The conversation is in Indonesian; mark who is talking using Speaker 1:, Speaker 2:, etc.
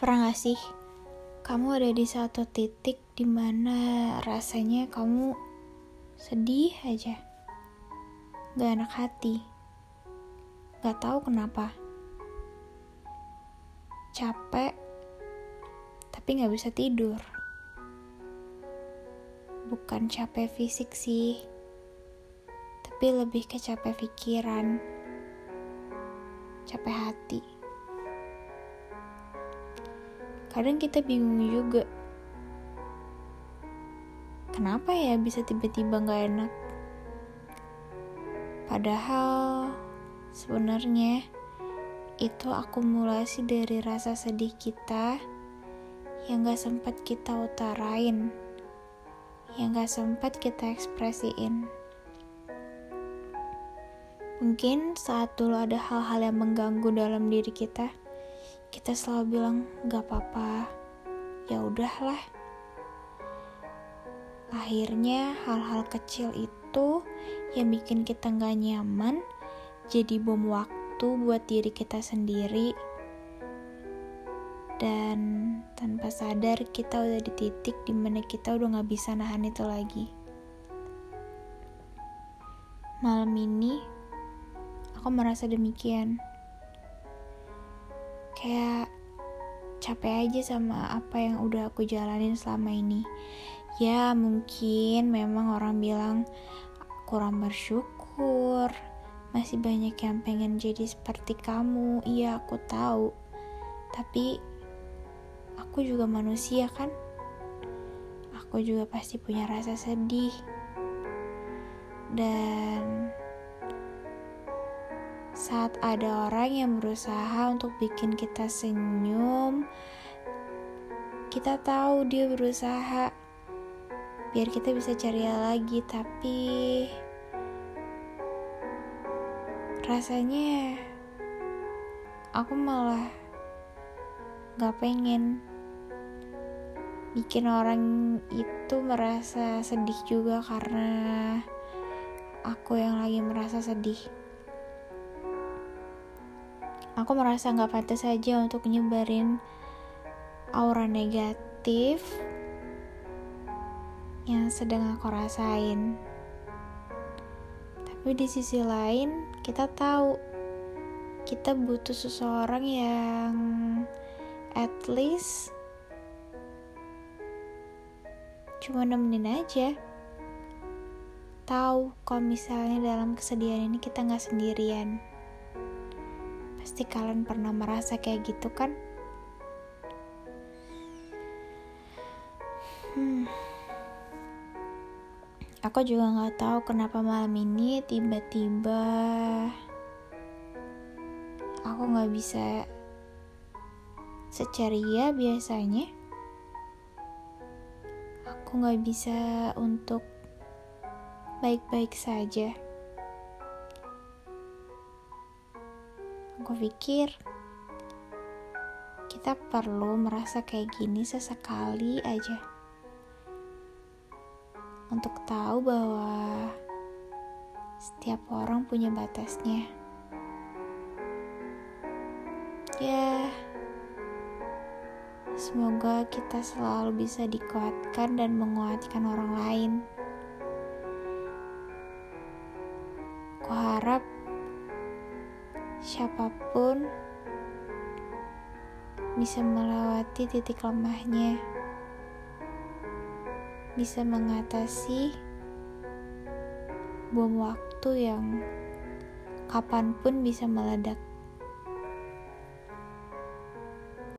Speaker 1: Pernah gak sih kamu ada di satu titik di mana rasanya kamu sedih aja, gak enak hati, gak tahu kenapa, capek tapi gak bisa tidur. Bukan capek fisik sih, tapi lebih ke capek pikiran, capek hati. Kadang kita bingung juga. Kenapa ya bisa tiba-tiba gak enak? Padahal sebenarnya itu akumulasi dari rasa sedih kita yang gak sempat kita utarain, yang gak sempat kita ekspresiin. Mungkin saat dulu ada hal-hal yang mengganggu dalam diri kita, kita selalu bilang gak apa-apa. Ya udahlah. Akhirnya hal-hal kecil itu yang bikin kita gak nyaman jadi bom waktu buat diri kita sendiri. Dan tanpa sadar kita udah di titik di mana kita udah gak bisa nahan itu lagi. Malam ini aku merasa demikian kayak capek aja sama apa yang udah aku jalanin selama ini. Ya mungkin memang orang bilang kurang bersyukur masih banyak yang pengen jadi seperti kamu. Iya aku tahu. Tapi aku juga manusia kan? Aku juga pasti punya rasa sedih. Dan saat ada orang yang berusaha untuk bikin kita senyum, kita tahu dia berusaha. Biar kita bisa ceria lagi, tapi rasanya aku malah gak pengen bikin orang itu merasa sedih juga karena aku yang lagi merasa sedih aku merasa nggak pantas saja untuk nyebarin aura negatif yang sedang aku rasain. Tapi di sisi lain, kita tahu kita butuh seseorang yang at least cuma nemenin aja. Tahu kalau misalnya dalam kesedihan ini kita nggak sendirian. Pasti kalian pernah merasa kayak gitu kan? Hmm. Aku juga nggak tahu kenapa malam ini tiba-tiba aku nggak bisa seceria biasanya. Aku nggak bisa untuk baik-baik saja. Aku pikir kita perlu merasa kayak gini sesekali aja. Untuk tahu bahwa setiap orang punya batasnya. Ya, semoga kita selalu bisa dikuatkan dan menguatkan orang lain. Aku harap siapa pun bisa melewati titik lemahnya, bisa mengatasi bom waktu yang kapan pun bisa meledak.